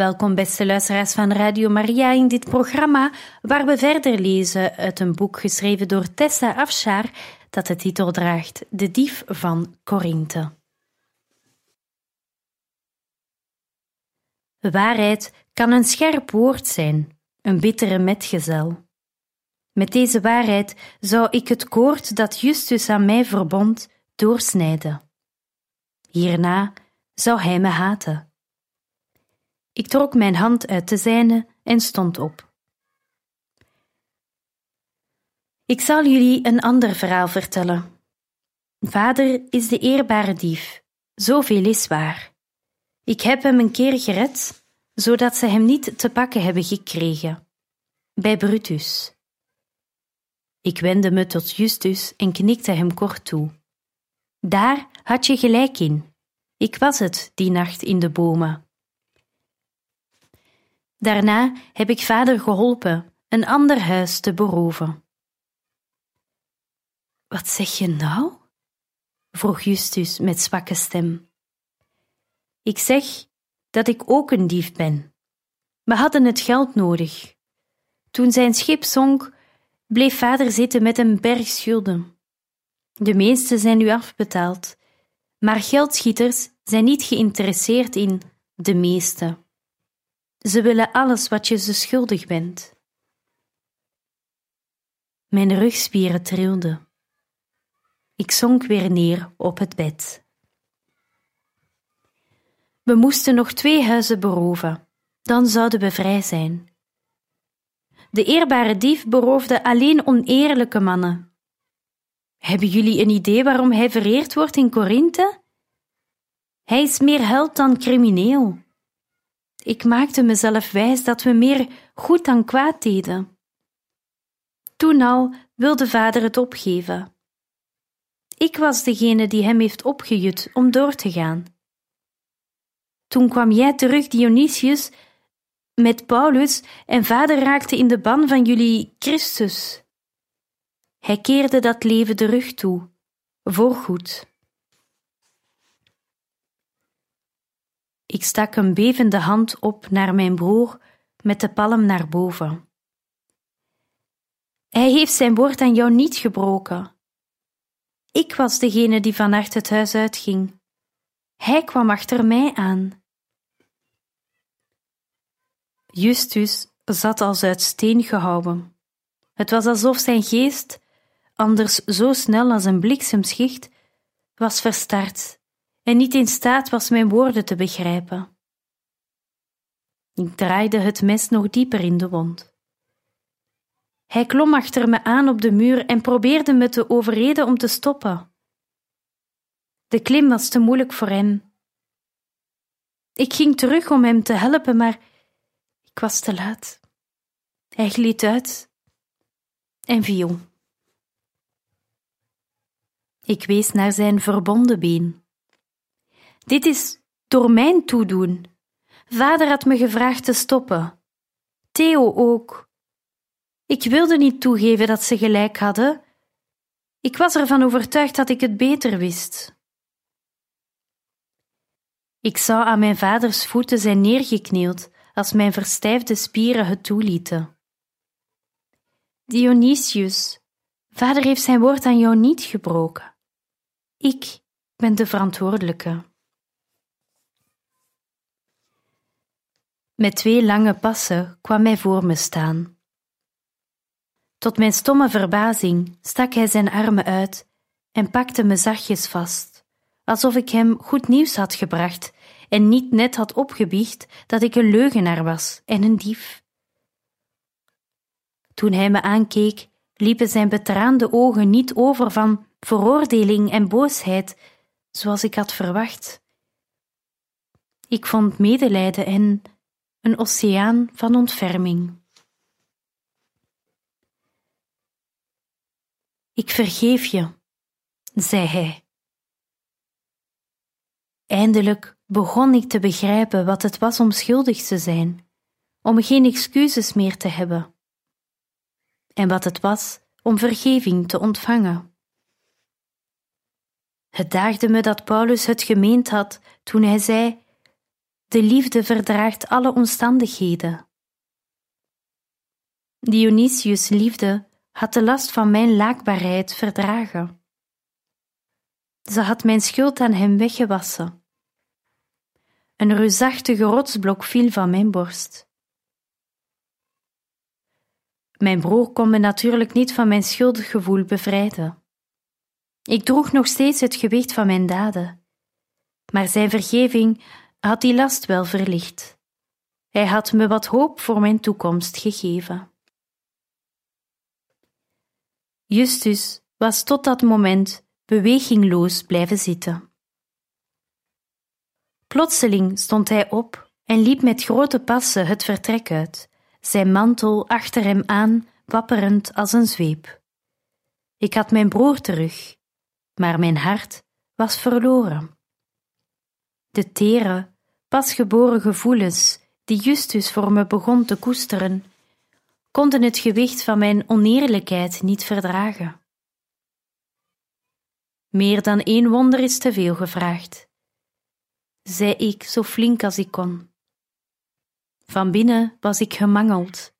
Welkom beste luisteraars van Radio Maria in dit programma waar we verder lezen uit een boek geschreven door Tessa Afshar dat de titel draagt De Dief van Korinthe. Waarheid kan een scherp woord zijn, een bittere metgezel. Met deze waarheid zou ik het koord dat Justus aan mij verbond doorsnijden. Hierna zou hij me haten. Ik trok mijn hand uit de zijne en stond op. Ik zal jullie een ander verhaal vertellen. Vader is de eerbare dief, zoveel is waar. Ik heb hem een keer gered, zodat ze hem niet te pakken hebben gekregen. Bij Brutus. Ik wendde me tot Justus en knikte hem kort toe. Daar had je gelijk in. Ik was het die nacht in de bomen. Daarna heb ik vader geholpen een ander huis te beroven. Wat zeg je nou? vroeg Justus met zwakke stem. Ik zeg dat ik ook een dief ben. We hadden het geld nodig. Toen zijn schip zonk, bleef vader zitten met een berg schulden. De meeste zijn nu afbetaald, maar geldschieters zijn niet geïnteresseerd in de meeste. Ze willen alles wat je ze schuldig bent. Mijn rugspieren trilden. Ik zonk weer neer op het bed. We moesten nog twee huizen beroven, dan zouden we vrij zijn. De eerbare dief beroofde alleen oneerlijke mannen. Hebben jullie een idee waarom hij vereerd wordt in Korinthe? Hij is meer held dan crimineel. Ik maakte mezelf wijs dat we meer goed dan kwaad deden. Toen al wilde vader het opgeven. Ik was degene die hem heeft opgejut om door te gaan. Toen kwam jij terug, Dionysius, met Paulus en vader raakte in de ban van jullie Christus. Hij keerde dat leven de rug toe, voorgoed. Ik stak een bevende hand op naar mijn broer met de palm naar boven. Hij heeft zijn woord aan jou niet gebroken. Ik was degene die vannacht het huis uitging. Hij kwam achter mij aan. Justus zat als uit steen gehouwen. Het was alsof zijn geest, anders zo snel als een bliksemschicht, was verstard en niet in staat was mijn woorden te begrijpen. Ik draaide het mes nog dieper in de wond. Hij klom achter me aan op de muur en probeerde me te overreden om te stoppen. De klim was te moeilijk voor hem. Ik ging terug om hem te helpen, maar ik was te laat. Hij gleed uit en viel. Ik wees naar zijn verbonden been. Dit is door mijn toedoen. Vader had me gevraagd te stoppen. Theo ook. Ik wilde niet toegeven dat ze gelijk hadden. Ik was ervan overtuigd dat ik het beter wist. Ik zou aan mijn vaders voeten zijn neergeknield als mijn verstijfde spieren het toelieten. Dionysius, vader heeft zijn woord aan jou niet gebroken. Ik ben de verantwoordelijke. Met twee lange passen kwam hij voor me staan. Tot mijn stomme verbazing stak hij zijn armen uit en pakte me zachtjes vast, alsof ik hem goed nieuws had gebracht en niet net had opgebiecht dat ik een leugenaar was en een dief. Toen hij me aankeek, liepen zijn betraande ogen niet over van veroordeling en boosheid, zoals ik had verwacht. Ik vond medelijden en een oceaan van ontferming. Ik vergeef je, zei hij. Eindelijk begon ik te begrijpen wat het was om schuldig te zijn, om geen excuses meer te hebben, en wat het was om vergeving te ontvangen. Het daagde me dat Paulus het gemeend had toen hij zei: De liefde verdraagt alle omstandigheden. Dionysius' liefde had de last van mijn laakbaarheid verdragen. Ze had mijn schuld aan hem weggewassen. Een reusachtige rotsblok viel van mijn borst. Mijn broer kon me natuurlijk niet van mijn schuldgevoel bevrijden. Ik droeg nog steeds het gewicht van mijn daden, maar zijn vergeving had die last wel verlicht. Hij had me wat hoop voor mijn toekomst gegeven. Justus was tot dat moment bewegingloos blijven zitten. Plotseling stond hij op en liep met grote passen het vertrek uit, zijn mantel achter hem aan, wapperend als een zweep. Ik had mijn broer terug, maar mijn hart was verloren. De tere, pasgeboren gevoelens die Justus voor me begon te koesteren, konden het gewicht van mijn oneerlijkheid niet verdragen. Meer dan één wonder is te veel gevraagd, zei ik zo flink als ik kon. Van binnen was ik gemangeld,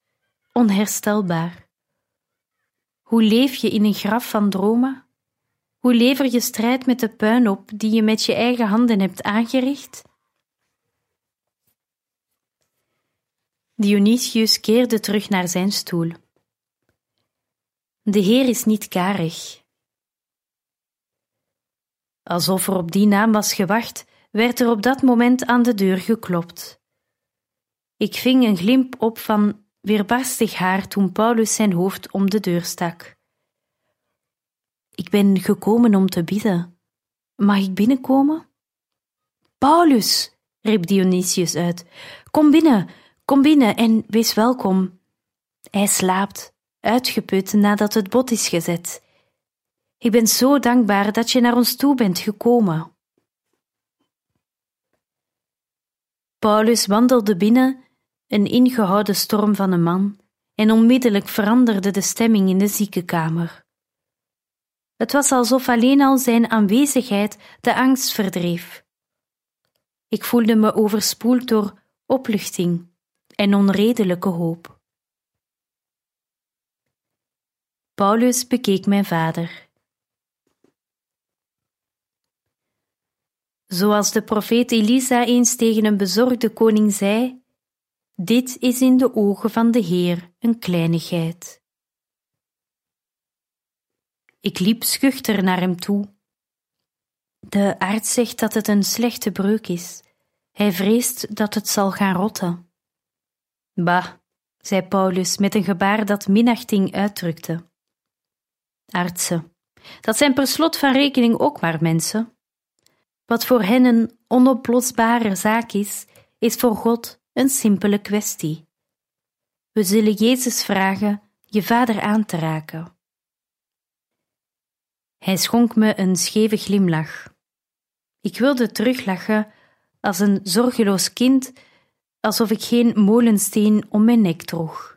onherstelbaar. Hoe leef je in een graf van dromen? Hoe lever je strijd met de puin op die je met je eigen handen hebt aangericht? Dionysius keerde terug naar zijn stoel. De Heer is niet karig. Alsof er op die naam was gewacht, werd er op dat moment aan de deur geklopt. Ik ving een glimp op van weerbarstig haar toen Paulus zijn hoofd om de deur stak. Ik ben gekomen om te bidden. Mag ik binnenkomen? Paulus, riep Dionysius uit, kom binnen, Kom binnen en wees welkom. Hij slaapt, uitgeput nadat het bot is gezet. Ik ben zo dankbaar dat je naar ons toe bent gekomen. Paulus wandelde binnen, een ingehouden storm van een man, en onmiddellijk veranderde de stemming in de ziekenkamer. Het was alsof alleen al zijn aanwezigheid de angst verdreef. Ik voelde me overspoeld door opluchting en onredelijke hoop. Paulus bekeek mijn vader. Zoals de profeet Elisa eens tegen een bezorgde koning zei: Dit is in de ogen van de Heer een kleinigheid. Ik liep schuchter naar hem toe. De arts zegt dat het een slechte breuk is. Hij vreest dat het zal gaan rotten. Bah, zei Paulus met een gebaar dat minachting uitdrukte. Artsen, dat zijn per slot van rekening ook maar mensen. Wat voor hen een onoplosbare zaak is, is voor God een simpele kwestie. We zullen Jezus vragen je vader aan te raken. Hij schonk me een scheve glimlach. Ik wilde teruglachen als een zorgeloos kind alsof ik geen molensteen om mijn nek droeg.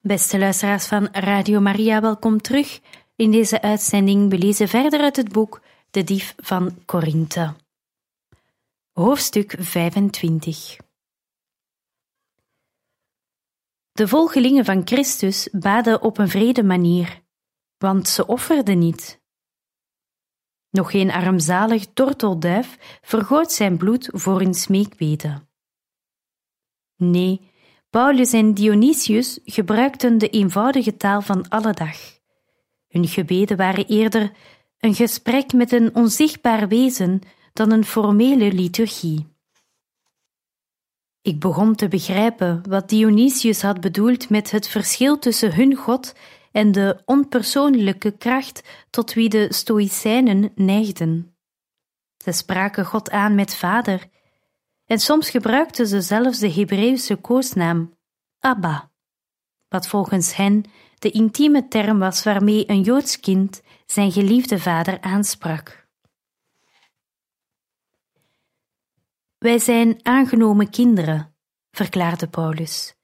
Beste luisteraars van Radio Maria, welkom terug. In deze uitzending we lezen verder uit het boek De Dief van Korinthe. Hoofdstuk 25 De volgelingen van Christus baden op een vrede manier, want ze offerden niet. Nog geen armzalig tortelduif vergoot zijn bloed voor hun smeekbeden. Nee, Paulus en Dionysius gebruikten de eenvoudige taal van alle dag. Hun gebeden waren eerder een gesprek met een onzichtbaar wezen dan een formele liturgie. Ik begon te begrijpen wat Dionysius had bedoeld met het verschil tussen hun God en de onpersoonlijke kracht tot wie de Stoïcijnen neigden. Ze spraken God aan met Vader, en soms gebruikten ze zelfs de Hebreeuwse koosnaam Abba, wat volgens hen de intieme term was waarmee een Joods kind zijn geliefde vader aansprak. Wij zijn aangenomen kinderen, verklaarde Paulus.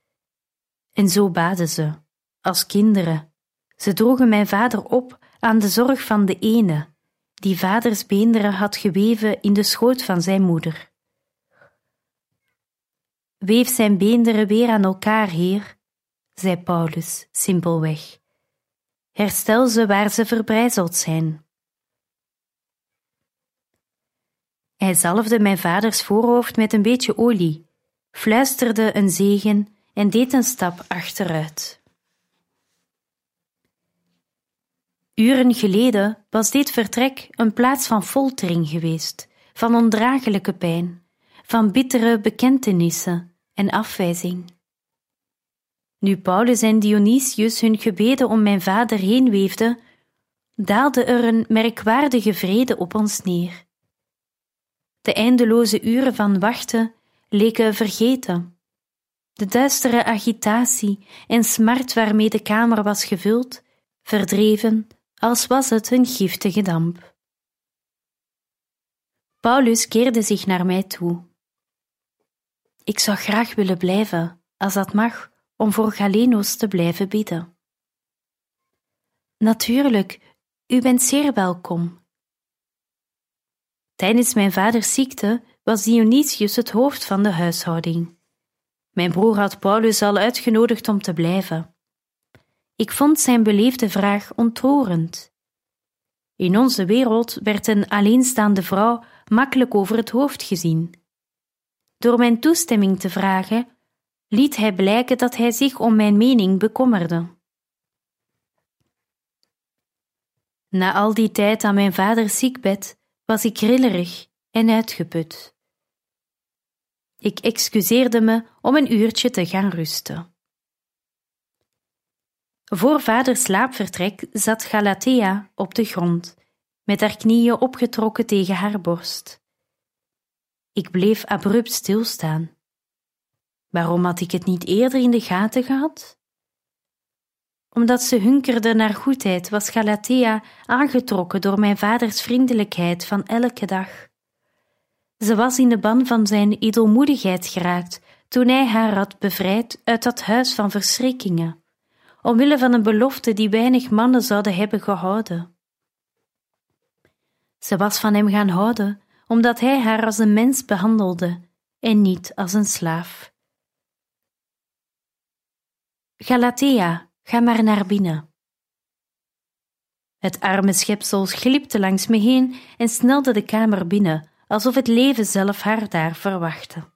En zo baden ze, als kinderen. Ze droegen mijn vader op aan de zorg van de ene, die vaders beenderen had geweven in de schoot van zijn moeder. Weef zijn beenderen weer aan elkaar, Heer, zei Paulus simpelweg. Herstel ze waar ze verbrijzeld zijn. Hij zalfde mijn vaders voorhoofd met een beetje olie, fluisterde een zegen en deed een stap achteruit. Uren geleden was dit vertrek een plaats van foltering geweest, van ondraaglijke pijn, van bittere bekentenissen en afwijzing. Nu Paulus en Dionysius hun gebeden om mijn vader heen weefden, daalde er een merkwaardige vrede op ons neer. De eindeloze uren van wachten leken vergeten. De duistere agitatie en smart waarmee de kamer was gevuld, verdreven als was het een giftige damp. Paulus keerde zich naar mij toe. Ik zou graag willen blijven, als dat mag, om voor Galenos te blijven bidden. Natuurlijk, u bent zeer welkom. Tijdens mijn vaders ziekte was Dionysius het hoofd van de huishouding. Mijn broer had Paulus al uitgenodigd om te blijven. Ik vond zijn beleefde vraag ontroerend. In onze wereld werd een alleenstaande vrouw makkelijk over het hoofd gezien. Door mijn toestemming te vragen, liet hij blijken dat hij zich om mijn mening bekommerde. Na al die tijd aan mijn vaders ziekbed was ik rillerig en uitgeput. Ik excuseerde me om een uurtje te gaan rusten. Voor vaders slaapvertrek zat Galatea op de grond, met haar knieën opgetrokken tegen haar borst. Ik bleef abrupt stilstaan. Waarom had ik het niet eerder in de gaten gehad? Omdat ze hunkerde naar goedheid, was Galatea aangetrokken door mijn vaders vriendelijkheid van elke dag. Ze was in de ban van zijn edelmoedigheid geraakt toen hij haar had bevrijd uit dat huis van verschrikkingen, omwille van een belofte die weinig mannen zouden hebben gehouden. Ze was van hem gaan houden omdat hij haar als een mens behandelde en niet als een slaaf. Galatea, ga maar naar binnen. Het arme schepsel glipte langs me heen en snelde de kamer binnen, alsof het leven zelf haar daar verwachtte.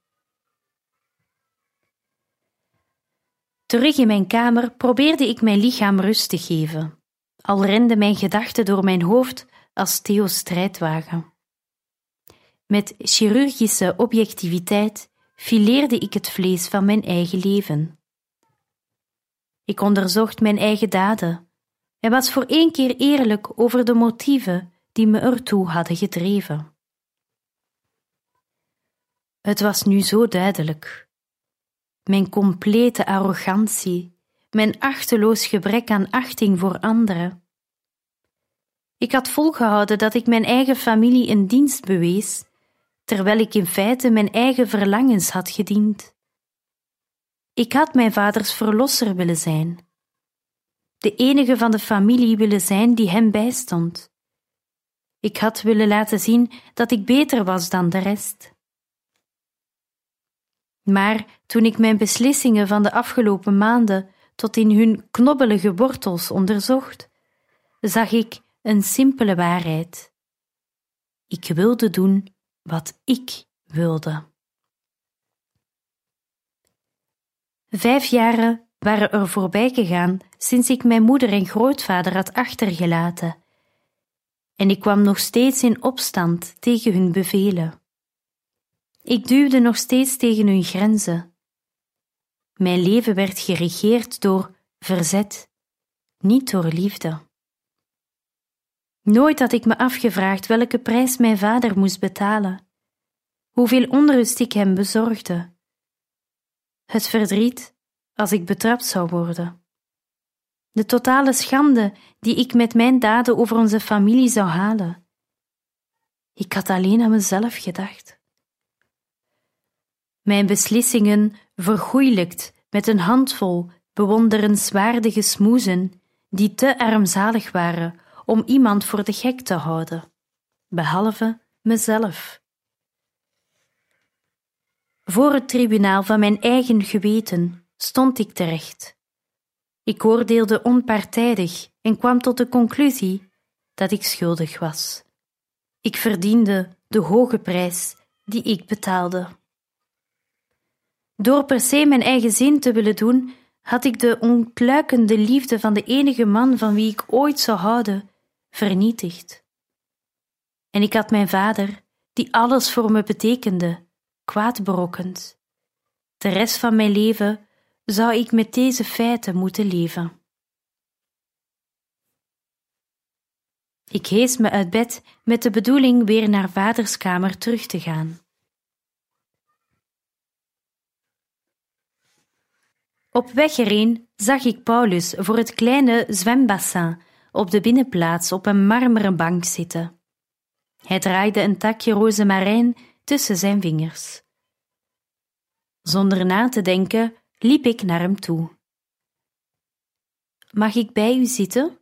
Terug in mijn kamer probeerde ik mijn lichaam rust te geven, al renden mijn gedachten door mijn hoofd als Theo's strijdwagen. Met chirurgische objectiviteit fileerde ik het vlees van mijn eigen leven. Ik onderzocht mijn eigen daden en was voor één keer eerlijk over de motieven die me ertoe hadden gedreven. Het was nu zo duidelijk. Mijn complete arrogantie, mijn achteloos gebrek aan achting voor anderen. Ik had volgehouden dat ik mijn eigen familie een dienst bewees terwijl ik in feite mijn eigen verlangens had gediend. Ik had mijn vaders verlosser willen zijn, de enige van de familie willen zijn die hem bijstond. Ik had willen laten zien dat ik beter was dan de rest. Maar toen ik mijn beslissingen van de afgelopen maanden tot in hun knobbelige wortels onderzocht, zag ik een simpele waarheid. Ik wilde doen wat ik wilde. Vijf jaren waren er voorbij gegaan sinds ik mijn moeder en grootvader had achtergelaten, en ik kwam nog steeds in opstand tegen hun bevelen. Ik duwde nog steeds tegen hun grenzen. Mijn leven werd geregeerd door verzet, niet door liefde. Nooit had ik me afgevraagd welke prijs mijn vader moest betalen, hoeveel onrust ik hem bezorgde. Het verdriet als ik betrapt zou worden. De totale schande die ik met mijn daden over onze familie zou halen. Ik had alleen aan mezelf gedacht. Mijn beslissingen vergoeilijkt met een handvol bewonderenswaardige smoezen die te armzalig waren om iemand voor de gek te houden, behalve mezelf. Voor het tribunaal van mijn eigen geweten stond ik terecht. Ik oordeelde onpartijdig en kwam tot de conclusie dat ik schuldig was. Ik verdiende de hoge prijs die ik betaalde. Door per se mijn eigen zin te willen doen, had ik de ontluikende liefde van de enige man van wie ik ooit zou houden vernietigd. En ik had mijn vader, die alles voor me betekende, kwaad berokkend. De rest van mijn leven zou ik met deze feiten moeten leven. Ik hees me uit bed met de bedoeling weer naar vaders kamer terug te gaan. Op weg erheen zag ik Paulus voor het kleine zwembassin op de binnenplaats op een marmeren bank zitten. Hij draaide een takje rozemarijn tussen zijn vingers. Zonder na te denken liep ik naar hem toe. Mag ik bij u zitten?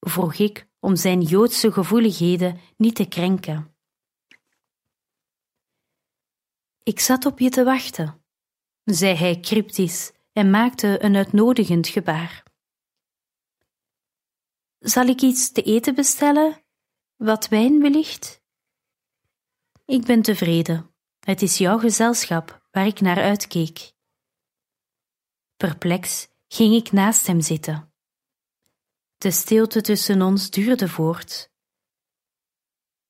vroeg ik om zijn Joodse gevoeligheden niet te krenken. Ik zat op je te wachten, zei hij cryptisch en maakte een uitnodigend gebaar. Zal ik iets te eten bestellen? Wat wijn wellicht? Ik ben tevreden. Het is jouw gezelschap waar ik naar uitkeek. Perplex ging ik naast hem zitten. De stilte tussen ons duurde voort.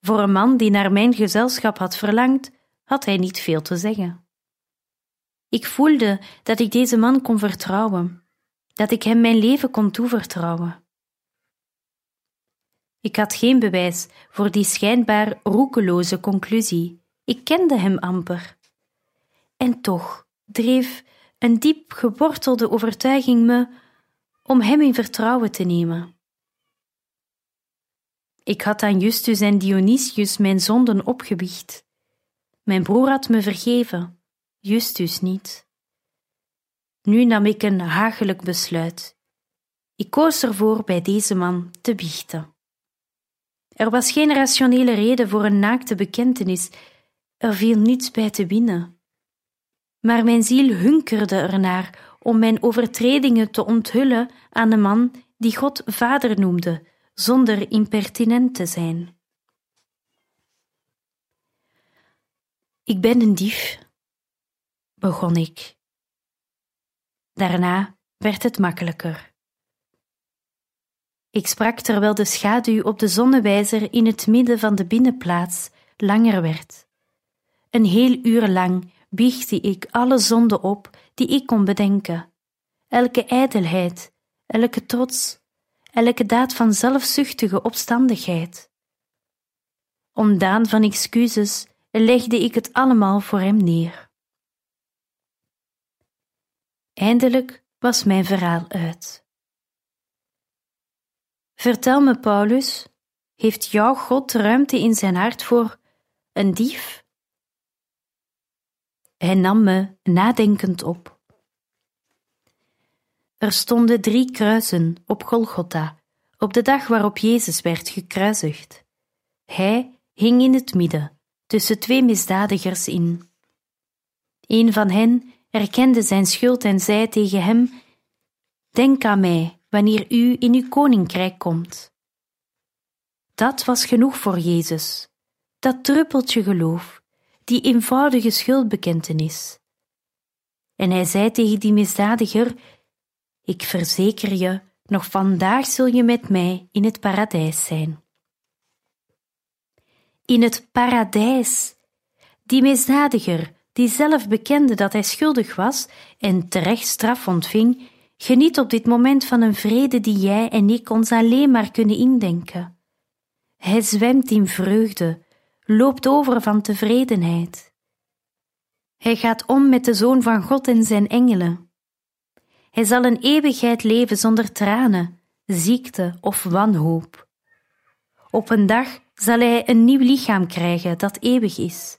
Voor een man die naar mijn gezelschap had verlangd, had hij niet veel te zeggen. Ik voelde dat ik deze man kon vertrouwen, dat ik hem mijn leven kon toevertrouwen. Ik had geen bewijs voor die schijnbaar roekeloze conclusie. Ik kende hem amper. En toch dreef een diep gewortelde overtuiging me om hem in vertrouwen te nemen. Ik had aan Justus en Dionysius mijn zonden opgewicht. Mijn broer had me vergeven, Justus niet. Nu nam ik een hagelijk besluit. Ik koos ervoor bij deze man te biechten. Er was geen rationele reden voor een naakte bekentenis, er viel niets bij te winnen. Maar mijn ziel hunkerde ernaar om mijn overtredingen te onthullen aan de man die God vader noemde, zonder impertinent te zijn. Ik ben een dief, begon ik. Daarna werd het makkelijker. Ik sprak terwijl de schaduw op de zonnewijzer in het midden van de binnenplaats langer werd. Een heel uur lang biechte ik alle zonden op die ik kon bedenken, elke ijdelheid, elke trots, elke daad van zelfzuchtige opstandigheid. Ondaan van excuses legde ik het allemaal voor hem neer. Eindelijk was mijn verhaal uit. Vertel me, Paulus, heeft jouw God ruimte in zijn hart voor een dief? Hij nam me nadenkend op. Er stonden drie kruisen op Golgotha, op de dag waarop Jezus werd gekruisigd. Hij hing in het midden, tussen twee misdadigers in. Een van hen erkende zijn schuld en zei tegen hem: Denk aan mij wanneer u in uw koninkrijk komt. Dat was genoeg voor Jezus, dat druppeltje geloof, die eenvoudige schuldbekentenis. En hij zei tegen die misdadiger: Ik verzeker je, nog vandaag zul je met mij in het paradijs zijn. In het paradijs. Die misdadiger, die zelf bekende dat hij schuldig was en terecht straf ontving, geniet op dit moment van een vrede die jij en ik ons alleen maar kunnen indenken. Hij zwemt in vreugde, loopt over van tevredenheid. Hij gaat om met de Zoon van God en zijn engelen. Hij zal een eeuwigheid leven zonder tranen, ziekte of wanhoop. Op een dag zal hij een nieuw lichaam krijgen dat eeuwig is,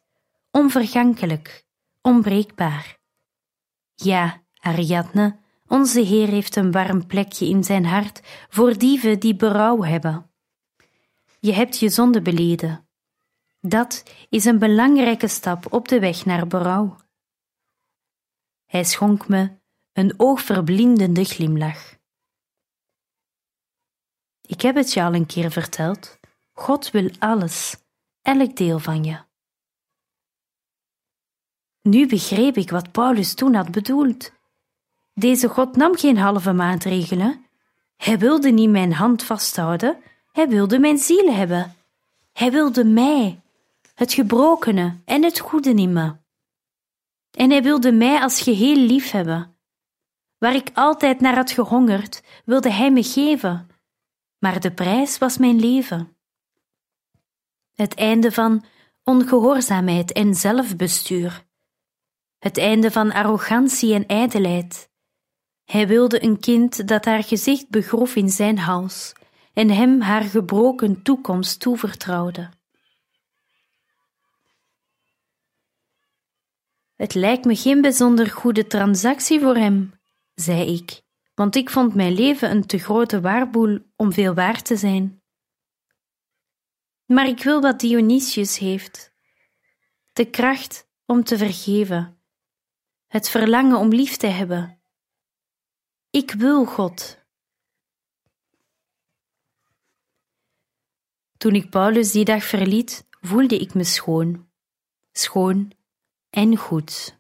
onvergankelijk, onbreekbaar. Ja, Ariadne, onze Heer heeft een warm plekje in zijn hart voor dieven die berouw hebben. Je hebt je zonde beleden. Dat is een belangrijke stap op de weg naar berouw. Hij schonk me een oogverblindende glimlach. Ik heb het je al een keer verteld. God wil alles, elk deel van je. Nu begreep ik wat Paulus toen had bedoeld. Deze God nam geen halve maatregelen. Hij wilde niet mijn hand vasthouden, hij wilde mijn ziel hebben. Hij wilde mij, het gebrokene en het goede in me. En hij wilde mij als geheel lief hebben. Waar ik altijd naar had gehongerd, wilde hij me geven. Maar de prijs was mijn leven. Het einde van ongehoorzaamheid en zelfbestuur. Het einde van arrogantie en ijdelheid. Hij wilde een kind dat haar gezicht begroef in zijn hals en hem haar gebroken toekomst toevertrouwde. Het lijkt me geen bijzonder goede transactie voor hem, zei ik, want ik vond mijn leven een te grote waarboel om veel waard te zijn. Maar ik wil wat Dionysius heeft: de kracht om te vergeven, het verlangen om lief te hebben. Ik wil God. Toen ik Paulus die dag verliet, voelde ik me schoon, schoon en goed.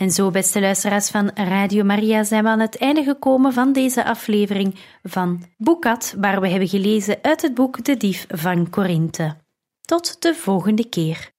En zo, beste luisteraars van Radio Maria, zijn we aan het einde gekomen van deze aflevering van Boekat, waar we hebben gelezen uit het boek De Dief van Korinthe. Tot de volgende keer.